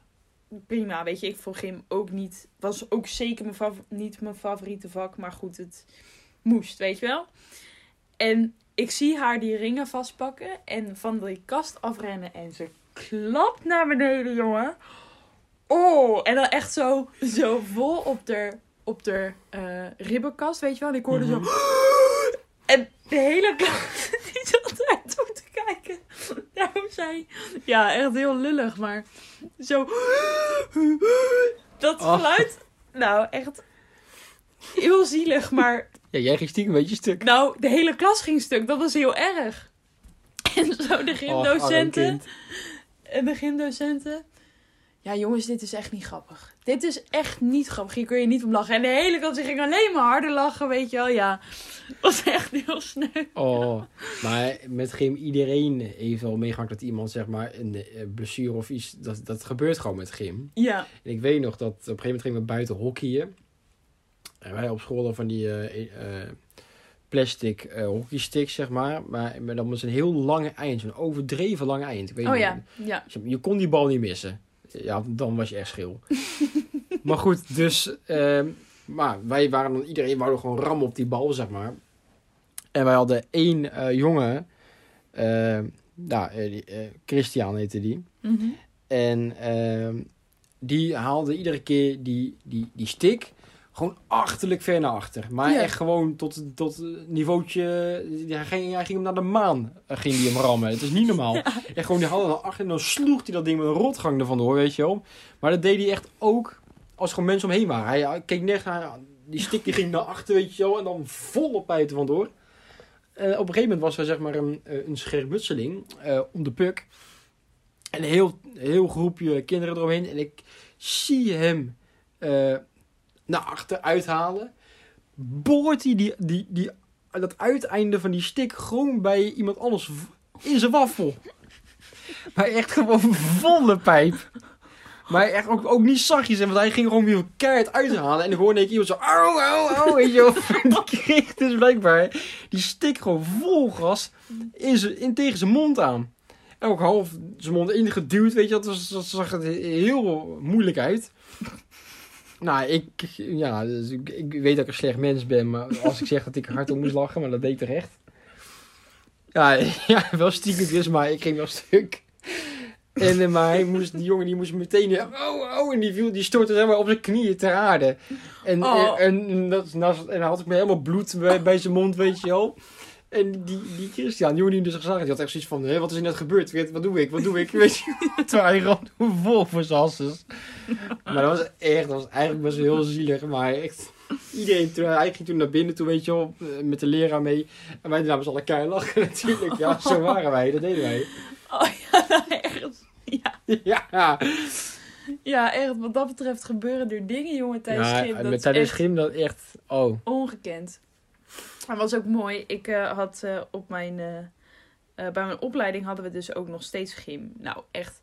Speaker 2: prima, weet je. Ik vond gym ook niet... Was ook zeker mijn niet mijn favoriete vak. Maar goed, het moest, weet je wel. En ik zie haar die ringen vastpakken. En van die kast afrennen. En ze klapt naar beneden, jongen. Oh, en dan echt zo, zo vol op de, op de eh, ribbenkast, weet je wel. En ik hoorde
Speaker 1: Mhm.
Speaker 2: zo... En de hele klas, die zat daar toe te kijken. Nou, zij... Ja, echt heel lullig, maar zo... Dat
Speaker 1: Oh.
Speaker 2: geluid... Nou, echt... Heel zielig, maar...
Speaker 1: Ja, jij ging stiekem een beetje stuk.
Speaker 2: Nou, de hele klas ging stuk. Dat was heel erg. En zo de
Speaker 1: Oh,
Speaker 2: gymdocenten... En de gymdocenten. Ja, jongens, dit is echt niet grappig. Dit is echt niet grappig. Hier kun je niet om lachen. En de hele kant, ging alleen maar harder lachen, weet je wel. Ja, was echt heel sneu.
Speaker 1: Oh, maar met gym iedereen heeft wel meegemaakt dat iemand zeg maar een eh, blessure of iets, dat, dat gebeurt gewoon met gym.
Speaker 2: Ja,
Speaker 1: En ik weet nog dat op een gegeven moment gingen we buiten hockeyen. En wij op school dan van die eh, eh, plastic eh hockeysticks zeg maar. Maar, maar dat was een heel lange eind, zo'n overdreven lange eind. Ik weet
Speaker 2: oh
Speaker 1: niet
Speaker 2: ja, ja.
Speaker 1: Je kon die bal niet missen. Ja, dan was je echt schil. maar goed, dus... ehm, maar wij waren dan... Iedereen wou gewoon rammen op die bal, zeg maar. En wij hadden één eh, jongen... eh, nou, eh, Christian heette die.
Speaker 2: Mhm.
Speaker 1: En ehm, die haalde iedere keer die, die, die stick... Gewoon achterlijk ver naar achter. Maar
Speaker 2: Ja.
Speaker 1: echt gewoon tot, tot niveautje... Hij ging, hij ging hem naar de maan. eh, ging die hem rammen. Het is niet normaal. En gewoon die handen naar achter en dan sloeg hij dat ding met een rotgang er vandoor, weet je wel. Maar dat deed hij echt ook als er gewoon mensen omheen waren. Hij, hij keek net naar, die stick die ging naar achter, weet je wel. En dan volle pijten vandoor. Eh, op een gegeven moment was er zeg maar een, eh, een schermutseling om de puk. En een heel, heel groepje kinderen eromheen. En ik zie hem naar achter uithalen. Boort hij die, die, die, dat uiteinde van die stick gewoon bij iemand anders in zijn waffel. Maar echt gewoon volle pijp. Maar echt ook, ook niet zachtjes. Want hij ging gewoon weer keihard uithalen. En dan hoorde ik iemand zo... Au, au, au. Weet je wel. Die kreeg dus blijkbaar die stick gewoon vol gas in in, tegen zijn mond aan. En ook half zijn mond ingeduwd. Weet je, dat, was, dat zag er heel moeilijk uit. Nou, ik, ja, dus ik, ik weet dat ik een slecht mens ben. Maar als ik zeg dat ik hard om moest lachen, maar dat deed ik terecht. Ja, ja, wel stiekem dus, maar ik ging wel stuk. En, eh, maar hij moest, die jongen die moest meteen, eh, oh, oh, en die, viel, die stortte zeg maar op zijn knieën ter aarde. En,
Speaker 2: Oh.
Speaker 1: en, en, dat, en dan had ik me helemaal bloed bij, bij zijn mond, weet je wel. En die, die Christian, die hem dus die had echt zoiets van, hé, wat is er net gebeurd? Weet- Wat doe ik, wat doe ik? Weet je, terwijl hij gewoon vol voor zijn hasses. Maar dat was echt, dat was eigenlijk best heel zielig, maar echt... Iedereen, hij ging toen naar binnen toe, weet je wel, eh, met de leraar mee. En wij namen z'n allen keihard lachen natuurlijk. Ja, zo waren wij, dat deden wij.
Speaker 2: Oh ja, nou, echt. Ja.
Speaker 1: Ja,
Speaker 2: ja, echt. Wat dat betreft gebeuren er dingen, jongen, tijdens
Speaker 1: ja.
Speaker 2: Dat
Speaker 1: met
Speaker 2: is
Speaker 1: tijdens
Speaker 2: echt
Speaker 1: gym dat echt, oh.
Speaker 2: ongekend. Maar was ook mooi. Ik eh, had eh, op mijn... eh, bij mijn opleiding hadden we dus ook nog steeds gym. Nou, echt.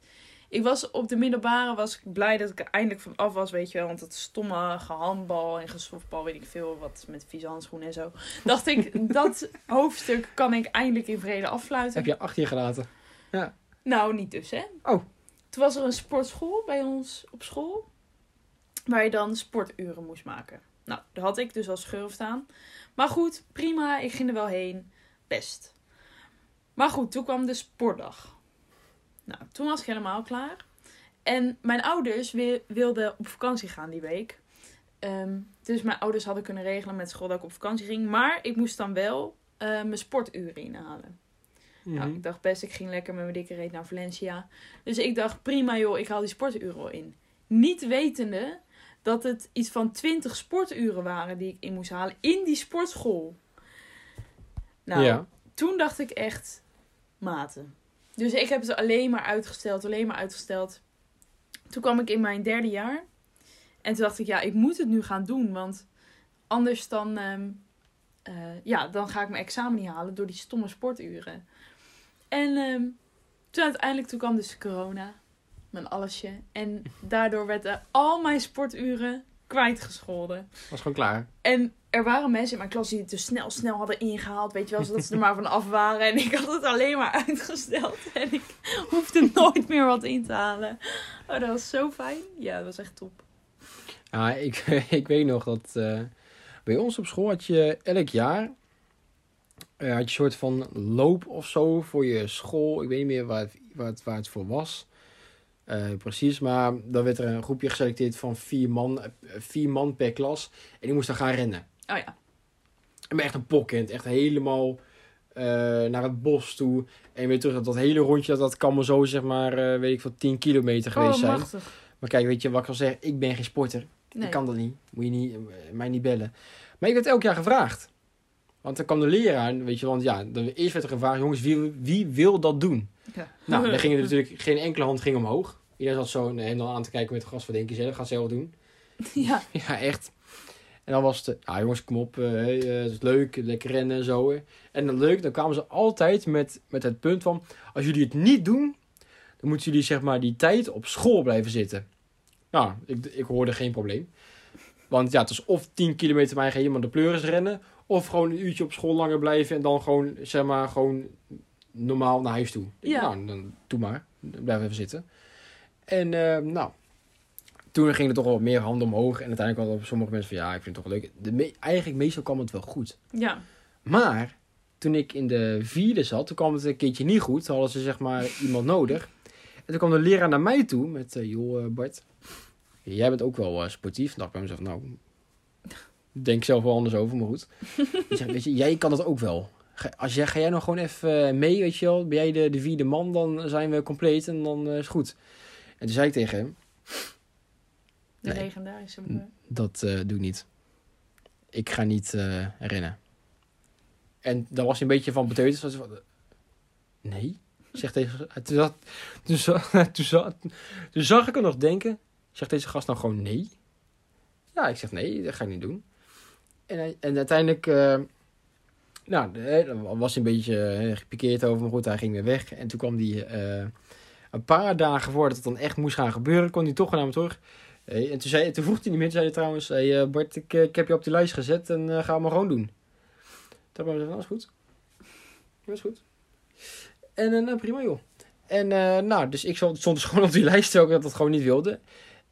Speaker 2: Ik was op de middelbare was ik blij dat ik er eindelijk van af was, weet je wel. Want dat stomme gehandbal en gesoftbal, weet ik veel, wat met vieze handschoenen en zo. Dacht ik, dat hoofdstuk kan ik eindelijk in vrede afsluiten.
Speaker 1: Heb je achter je gelaten?
Speaker 2: Nou, niet dus, hè?
Speaker 1: Oh.
Speaker 2: Toen was er een sportschool bij ons op school. Waar je dan sporturen moest maken. Nou, daar had ik dus als schurf staan. Maar goed, prima. Ik ging er wel heen. Best. Maar goed, toen kwam de sportdag. Nou, toen was ik helemaal klaar. En mijn ouders wi- wilden op vakantie gaan die week. Ehm, dus mijn ouders hadden kunnen regelen met school dat ik op vakantie ging. Maar ik moest dan wel eh, mijn sporturen inhalen. Nou,
Speaker 1: Mhm.
Speaker 2: ik dacht best, ik ging lekker met mijn dikke reet naar Valencia. Dus ik dacht, prima joh, ik haal die sporturen in. Niet wetende dat het iets van 20 sporturen waren die ik in moest halen in die sportschool. Nou,
Speaker 1: ja.
Speaker 2: toen dacht ik echt, maten. Dus ik heb ze alleen maar uitgesteld, alleen maar uitgesteld. Toen kwam ik in mijn derde jaar. En toen dacht ik, ja, ik moet het nu gaan doen. Want anders dan, ehm, eh, ja, dan ga ik mijn examen niet halen door die stomme sporturen. En ehm, toen uiteindelijk toen kwam dus corona. Mijn allesje. En daardoor werden al mijn sporturen kwijtgescholden.
Speaker 1: Was gewoon klaar.
Speaker 2: En er waren mensen in mijn klas die het dus snel, snel hadden ingehaald. Weet je wel, zodat ze er maar van af waren. En ik had het alleen maar uitgesteld. En ik hoefde nooit meer wat in te halen. Oh, dat was zo fijn. Ja, dat was echt top.
Speaker 1: Ja, ik, ik weet nog dat eh, bij ons op school had je elk jaar eh, had je een soort van loop of zo voor je school. Ik weet niet meer waar het, waar het, waar het voor was. Eh, precies, maar dan werd er een groepje geselecteerd van vier man, vier man per klas. En die moesten gaan rennen.
Speaker 2: Oh ja.
Speaker 1: En ben echt een pokkend, echt helemaal eh, naar het bos toe. En weer terug, dat, dat hele rondje, dat, dat kan maar zo zeg maar, eh, weet ik veel, 10 kilometer geweest
Speaker 2: Oh,
Speaker 1: zijn. Maar kijk, weet je wat ik al zeg? Ik ben geen sporter.
Speaker 2: Nee.
Speaker 1: Ik kan dat niet. Moet je niet, mij niet bellen. Maar ik werd elk jaar gevraagd. Want dan kwam de leraar, weet je, want ja, dan, eerst werd er gevraagd, jongens, wie, wie wil dat doen?
Speaker 2: Ja.
Speaker 1: Nou, dan ging er natuurlijk geen enkele hand ging omhoog. Iedereen zat zo hem dan aan te kijken met gas. Wat denk je zelf? Gaat zelf doen.
Speaker 2: Ja.
Speaker 1: Ja, echt. En dan was het, ah jongens, kom op, eh, eh, het is leuk, lekker rennen en zo. En dan leuk, dan kwamen ze altijd met, met het punt van, als jullie het niet doen, dan moeten jullie zeg maar die tijd op school blijven zitten. Nou, ik, ik hoorde geen probleem. Want ja, het is of 10 kilometer bij iemand de pleuris rennen, of gewoon een uurtje op school langer blijven en dan gewoon, zeg maar, gewoon normaal naar huis toe.
Speaker 2: Ja.
Speaker 1: Nou, dan doe maar, blijf even zitten. En eh, nou, toen ging er toch wel meer handen omhoog. En uiteindelijk hadden sommige mensen van ja, ik vind het toch leuk. De me- eigenlijk meestal kwam het wel goed.
Speaker 2: Ja.
Speaker 1: Maar toen ik in de vierde zat, toen kwam het een keertje niet goed. Toen hadden ze zeg maar iemand nodig. En toen kwam de leraar naar mij toe met, eh, joh eh, Bart, jij bent ook wel eh, sportief. Dan dacht ik bij mezelf, nou, denk zelf wel anders over, maar goed. Die zei, weet je, jij kan dat ook wel. Ga, als jij, ga jij nou gewoon even eh, mee, weet je wel. Ben jij de, de vierde man, dan zijn we compleet en dan eh, is het goed. En toen zei ik tegen hem,
Speaker 2: De
Speaker 1: Nee.
Speaker 2: legendarische.
Speaker 1: dat eh, doe ik niet. Ik ga niet eh, rennen. En daar was hij een beetje van beteuterd. Eh, nee, zegt deze. Toen, zat, toen, toen zag ik hem nog denken. Zegt deze gast nou gewoon nee? Ja, ik zeg nee, dat ga ik niet doen. En, hij- en uiteindelijk, eh, nou, dan was hij een beetje eh, gepikeerd over, maar goed, hij ging weer weg. En toen kwam hij eh, een paar dagen voordat het dan echt moest gaan gebeuren, kwam hij toch naar me terug. En toen, zei, toen vroeg hij niet meer, zei hij trouwens, hey, Bart, ik, ik heb je op die lijst gezet en ga het maar gewoon doen. Toen hebben we gezegd, is goed. Dat is goed. En eh, nou, prima joh. En nou, dus ik stond dus gewoon op die lijst, ik dat gewoon niet wilde.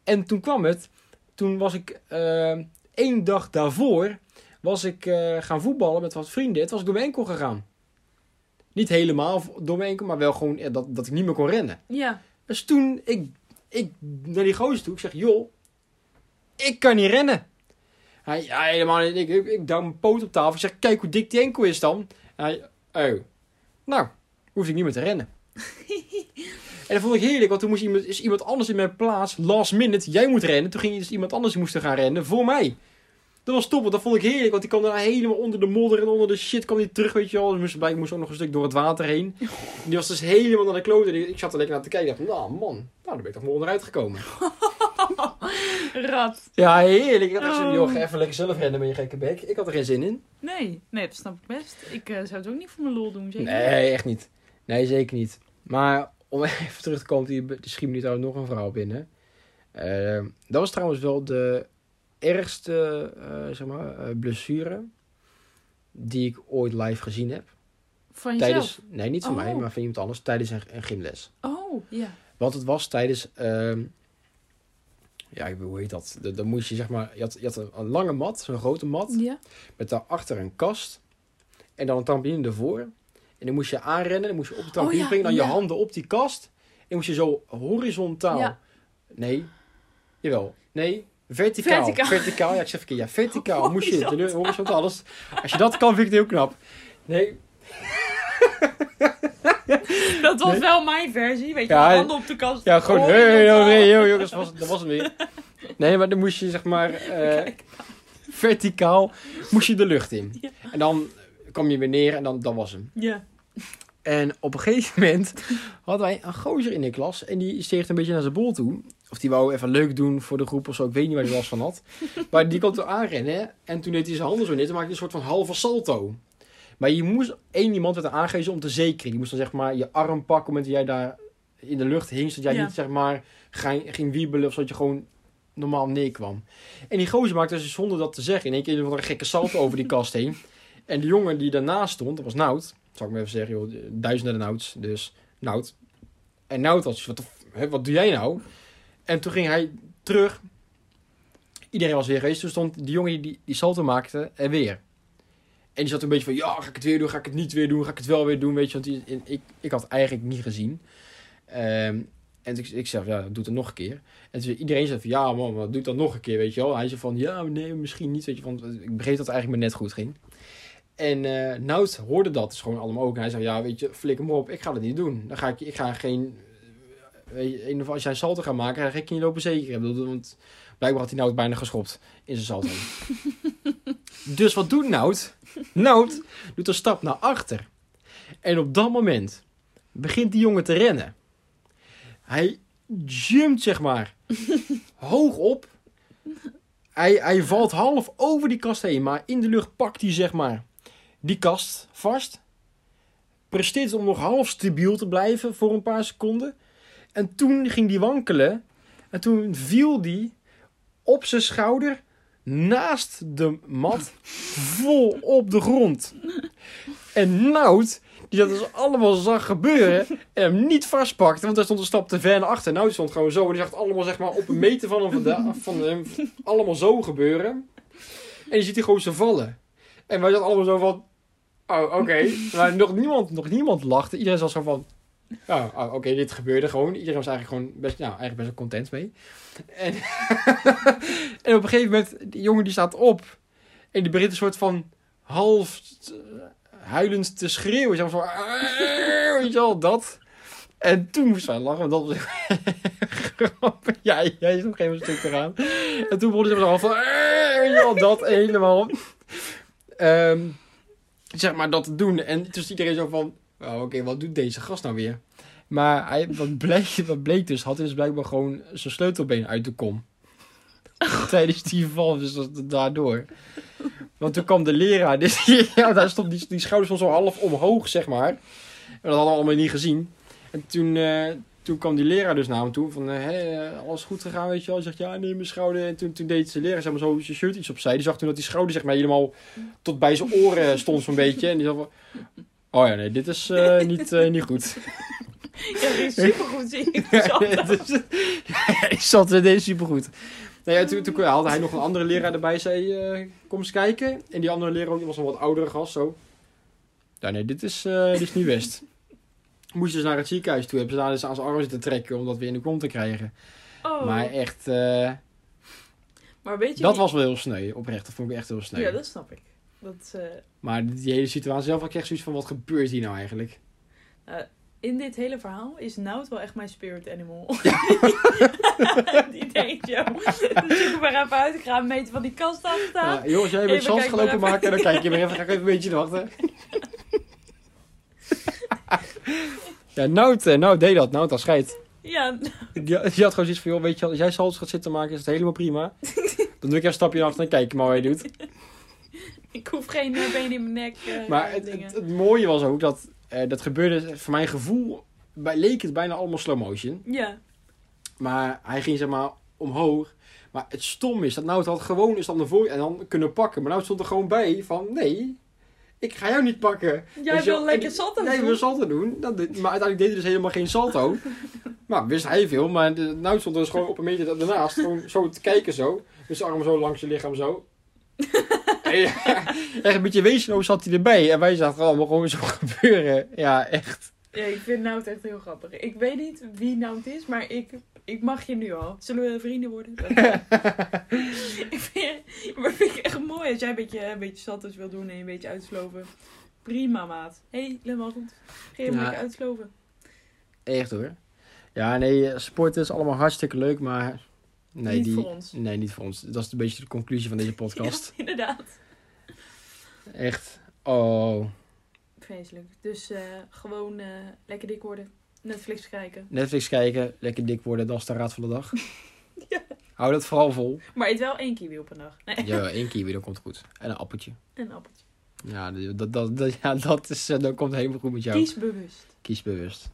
Speaker 1: En toen kwam het, toen was ik één dag daarvoor, was ik eh, gaan voetballen met wat vrienden. Het was ik door mijn enkel gegaan. Niet helemaal door mijn enkel, maar wel gewoon dat, dat ik niet meer kon rennen.
Speaker 2: Ja.
Speaker 1: Dus toen ik, ik naar die gozer toe, ik zeg, joh, ik kan niet rennen. Hij, ja, helemaal niet. Ik, ik, ik duw mijn poot op tafel. Ik zeg, kijk hoe dik die enkel is dan. Hij, oh, nou, hoef ik niet meer te rennen. en dat vond ik heerlijk, want toen moest iemand, is iemand anders in mijn plaats, last minute, jij moet rennen. Toen ging dus iemand anders moest gaan rennen voor mij. Dat was top, want dat vond ik heerlijk, want die kwam daar helemaal onder de modder en onder de shit kwam die terug, weet je wel. Dus moest, bij- moest ook nog een stuk door het water heen. Die was dus helemaal naar de klote. Ik zat er lekker naar te kijken. Ik dacht, nou man, nou, daar ben ik toch maar onderuit gekomen.
Speaker 2: Rat.
Speaker 1: Ja, heerlijk. Ik had echt zo,
Speaker 2: Oh.
Speaker 1: joh, even lekker zelf rennen met je gekke bek. Ik had er geen zin in.
Speaker 2: Nee, nee, dat snap ik best. Ik eh, zou het ook niet voor mijn lol doen, zeker?
Speaker 1: Nee, echt niet. Nee, zeker niet. Maar om even terug te komen, die, die schiet nu trouwens nog een verhaal binnen. Eh, dat was trouwens wel de ergste, eh, zeg maar, eh, blessure die ik ooit live gezien heb.
Speaker 2: Van jezelf?
Speaker 1: Tijdens, nee, niet van
Speaker 2: Oh.
Speaker 1: mij, maar van iemand anders. Tijdens een, een gymles.
Speaker 2: Oh, ja.
Speaker 1: Want het was tijdens. ehm, ja, ik weet- hoe heet dat? Da- Dan moest je zeg maar. Je had, je had een, een lange mat, zo'n grote mat.
Speaker 2: Ja.
Speaker 1: Met daarachter een kast. En dan een trampoline ervoor. En dan moest je aanrennen. Dan moest je op de trampoline
Speaker 2: ja,
Speaker 1: springen. Dan je handen op die kast. En moest je zo horizontaal.
Speaker 2: Ja.
Speaker 1: Nee. Jawel. Nee. Verticaal.
Speaker 2: Verticaal.
Speaker 1: Verticaal. Ja, ik zeg verkeerd. Ja, verticaal moest je.
Speaker 2: Horizontaal.
Speaker 1: Alles. Als je dat kan, vind ik het heel knap. Nee.
Speaker 2: Dat was
Speaker 1: Nee.
Speaker 2: wel mijn versie, weet je
Speaker 1: Ja,
Speaker 2: handen op de kast.
Speaker 1: Ja, gewoon. Nee, joh, jongens, was, dat was hem weer. Nee, maar dan moest je zeg maar
Speaker 2: Kijk.
Speaker 1: verticaal moest je de lucht in.
Speaker 2: Ja.
Speaker 1: En dan kwam je weer neer en dan dat was hem.
Speaker 2: Ja.
Speaker 1: En op een gegeven moment hadden wij een gozer in de klas en die steeg een beetje naar zijn bol toe. Of die wou even leuk doen voor de groep of zo, ik weet niet waar hij last van had. Maar die kwam er aanrennen en toen deed hij zijn handen zo neer, toen maakte hij een soort van halve salto. Maar je moest één iemand werd er aangewezen om te zekeren. Je moest dan zeg maar je arm pakken op het moment dat jij daar in de lucht hing, zodat jij
Speaker 2: Ja.
Speaker 1: niet zeg maar ging, ging wiebelen of zodat je gewoon normaal neerkwam. En die gozer maakte dus zonder dat te zeggen in één keer een gekke salto over die kast heen. En de jongen die daarnaast stond, dat was Nout. Zal ik maar even zeggen, joh, duizenden Nouts. Dus Nout. En Nout was, wat, wat doe jij nou? En toen ging hij terug. Iedereen was weer geweest. Toen stond die jongen die die, salto maakte er weer. En die zat een beetje van, ja, ga ik het weer doen? Ga ik het niet weer doen? Ga ik het wel weer doen? Weet je, want ik, ik had het eigenlijk niet gezien. Ehm, en ik, ik zeg, ja, doe het nog een keer. En iedereen zei van, ja man, doe dat nog een keer, weet je wel. Hij zei van, ja, nee, misschien niet, weet je. Want ik begreep dat het eigenlijk maar net goed ging. En eh Nout hoorde dat dus gewoon allemaal ook. En hij zei, ja, weet je, flikker me op, ik ga dat niet doen. Dan ga ik, ik ga geen... Weet je, in ieder geval, als jij een salto gaat maken, dan ga ik je niet lopen zeker. Ik bedoel, Want blijkbaar had hij Nout bijna geschopt in zijn salto. dus wat doet Nout? Nout doet een stap naar achter. En op dat moment begint die jongen te rennen. Hij jumpt, zeg maar, hoog op. Hij, hij valt half over die kast heen, maar in de lucht pakt hij, zeg maar, die kast vast. Presteert om nog half stabiel te blijven voor een paar seconden. En toen ging die wankelen. En toen viel die op zijn schouder naast de mat vol op de grond. En Nout, die dat dus allemaal zag gebeuren en hem niet vastpakte, want hij stond een stap te ver naar achter. Nout stond gewoon zo en die zag het allemaal zeg maar, op een meter van hem, van hem allemaal zo gebeuren. En je ziet die gewoon zo vallen. En wij zaten allemaal zo van, oh oké. Maar nog niemand, nog niemand lachte. Iedereen zat zo van, oh, oh, oké, dit gebeurde gewoon. Iedereen was eigenlijk gewoon best, nou, eigenlijk best wel content mee. En, op een gegeven moment, die jongen die staat op. En die begint een soort van half eh, huilend te schreeuwen. Maar van, weet je wel, dat. En toen moest wij lachen, want dat was grappig. Ja, jij is nog even een stuk eraan. En toen begon hij zo van, weet je wel, dat helemaal. Ehm, zeg maar dat te doen. En toen was iedereen zo van, oh, oké, wat doet deze gast nou weer? Maar hij, wat, bleek, wat bleek dus, had hij dus blijkbaar gewoon zijn sleutelbeen uit de kom. Tijdens die val, dus dat, daardoor. Want toen kwam de leraar, dus ja, daar stond die, die schouders van zo half omhoog, zeg maar. En dat hadden we allemaal niet gezien. En toen, eh, toen kwam die leraar dus naar hem toe, van, hé, hey, alles goed gegaan, weet je wel? Hij zegt, ja, nee, mijn schouder. En toen, toen deed de leraar zeg maar, zo zijn shirt iets opzij. Die zag toen dat die schouder zeg maar helemaal tot bij zijn oren stond zo'n beetje. En die zei van, oh ja, nee, dit is eh, niet, eh, niet goed.
Speaker 2: Ja, die is supergoed, zie ik.
Speaker 1: Ja, ik zat er deze supergoed. Nou ja, toen, toen haalde hij nog een andere leraar erbij, zei, eh, kom eens kijken. En die andere leraar die was een wat oudere gast, zo. Ja, nee, dit is, dit is niet best. Moest dus naar het ziekenhuis toe, hebben ze daar dus aan zijn arm zitten trekken om dat weer in de kom te krijgen.
Speaker 2: Oh.
Speaker 1: Maar echt,
Speaker 2: Maar weet je
Speaker 1: dat was wel heel sneu. Oprecht, dat vond ik echt heel sneu.
Speaker 2: Ja, dat snap ik. Dat, eh,
Speaker 1: Maar die hele situatie zelf, ik echt zoiets van, wat gebeurt hier nou eigenlijk?
Speaker 2: in dit hele verhaal is Nout wel echt mijn spirit animal. die denkt, joh, zoek maar even uit. Ik ga een meter van die kast afstaan.
Speaker 1: Ja, jongens, jij bent
Speaker 2: kijken
Speaker 1: gaan
Speaker 2: maar
Speaker 1: openmaken, dan kijk je maar even, ga ik even een beetje wachten. ja, Nout, eh, Nout deed dat, Nout als scheid.
Speaker 2: Ja,
Speaker 1: Die, die had gewoon zoiets van, joh, weet je wel, als jij salts gaat zitten maken, is het helemaal prima. Dan doe ik even een stapje naar achter en kijk maar wat je doet.
Speaker 2: Ik hoef geen uh, been in mijn nek. eh,
Speaker 1: Maar het, het, het mooie was ook dat, eh, dat gebeurde, voor mijn gevoel, bij, leek het bijna allemaal slow motion.
Speaker 2: Ja,
Speaker 1: Maar hij ging zeg maar omhoog. Maar het stom is dat Nout had gewoon eens dan voren en dan kunnen pakken. Maar Nout stond er gewoon bij van, nee, ik ga jou niet pakken.
Speaker 2: jij wil lekker salto
Speaker 1: Nee,
Speaker 2: doen.
Speaker 1: wil salto doen. Dat, maar uiteindelijk deed hij dus helemaal geen salto. maar wist hij veel. Maar de, nou stond er dus gewoon op een meter daarnaast. Gewoon zo te kijken zo. Dus zijn armen zo langs je lichaam zo. Echt een beetje wezenloos zat hij erbij. En wij zagen het allemaal gewoon zo gebeuren. Ja, echt.
Speaker 2: Ja, ik vind Nout echt heel grappig. Ik weet niet wie Nout is, maar ik, ik mag je nu al. Zullen we vrienden worden? ik vind, maar vind ik echt mooi als jij een beetje, een beetje salto's wil doen en een beetje uitsloven. Prima, maat. Hé, helemaal goed. Hem
Speaker 1: Ja.
Speaker 2: lekker uitsloven.
Speaker 1: Echt hoor. Ja, nee, sport is allemaal hartstikke leuk. Maar nee,
Speaker 2: Niet
Speaker 1: die,
Speaker 2: voor ons.
Speaker 1: Nee, niet voor ons. Dat is een beetje de conclusie van deze podcast.
Speaker 2: Ja, inderdaad.
Speaker 1: Echt. Oh.
Speaker 2: Vreselijk. Dus eh, gewoon eh, lekker dik worden. Netflix kijken.
Speaker 1: Netflix kijken, lekker dik worden, dat is de raad van de dag.
Speaker 2: Ja.
Speaker 1: Hou dat vooral vol.
Speaker 2: Maar eet wel één kiwi op een dag. Nee,
Speaker 1: Ja, één kiwi, dat komt goed. En een appeltje.
Speaker 2: een appeltje.
Speaker 1: Ja, dat, dat, dat, ja, dat, is, eh, dat komt helemaal goed met jou.
Speaker 2: Kies bewust.
Speaker 1: Kies bewust.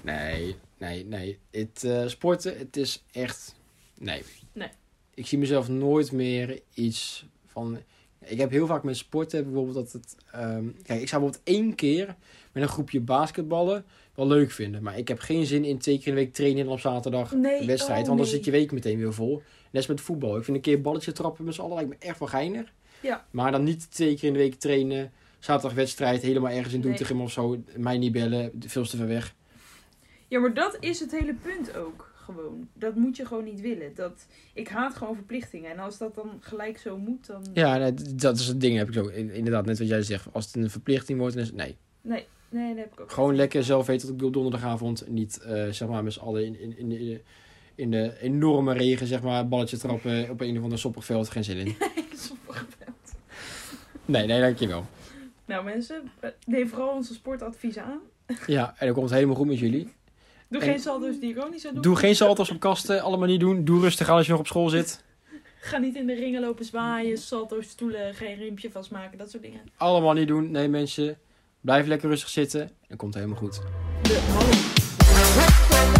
Speaker 1: Nee, nee, nee. Het eh, sporten, het is echt... Nee.
Speaker 2: Nee.
Speaker 1: Ik zie mezelf nooit meer iets van... Ik heb heel vaak met sporten bijvoorbeeld dat het... ehm, kijk, ik zou bijvoorbeeld één keer met een groepje basketballen wel leuk vinden. Maar ik heb geen zin in twee keer in de week trainen en op zaterdag
Speaker 2: Nee,
Speaker 1: een wedstrijd.
Speaker 2: oh,
Speaker 1: want dan
Speaker 2: nee.
Speaker 1: zit je week meteen weer vol. Net als met voetbal. Ik vind een keer balletje trappen met z'n allen lijkt me echt wel geinig.
Speaker 2: Ja.
Speaker 1: Maar dan niet twee keer in de week trainen. Zaterdag wedstrijd, helemaal ergens in
Speaker 2: Nee.
Speaker 1: Doetinchem of zo. Mij niet bellen, veel te ver weg.
Speaker 2: Ja, maar dat is het hele punt ook. Gewoon. Dat moet je gewoon niet willen. Dat, ik haat gewoon verplichtingen. En als dat dan gelijk zo moet, dan...
Speaker 1: Ja, nee, dat is het ding. Heb ik. In- Inderdaad, net wat jij zegt. Als het een verplichting wordt, dan is nee.
Speaker 2: Nee, nee, dat heb ik ook.
Speaker 1: Gewoon lekker zelf weten dat ik op donderdagavond niet, eh, zeg maar, met z'n allen in, in, in, de- in de enorme regen, zeg maar, balletje trappen op een of ander soppig veld. Geen zin in.
Speaker 2: Sommige-
Speaker 1: Nee, nee, dankjewel.
Speaker 2: Nou mensen, eh, neem vooral onze sportadviezen aan.
Speaker 1: Ja, en dan komt het helemaal goed met jullie.
Speaker 2: Doe
Speaker 1: En-
Speaker 2: geen salto's die ik ook niet zou doen.
Speaker 1: Doe geen salto's op kasten, allemaal niet doen. Doe rustig aan als je nog op school zit.
Speaker 2: Ga niet in de ringen lopen zwaaien, salto's, stoelen, geen riempje vastmaken, dat soort dingen.
Speaker 1: Allemaal niet doen. Nee mensen, blijf lekker rustig zitten. Dan komt helemaal goed.
Speaker 2: De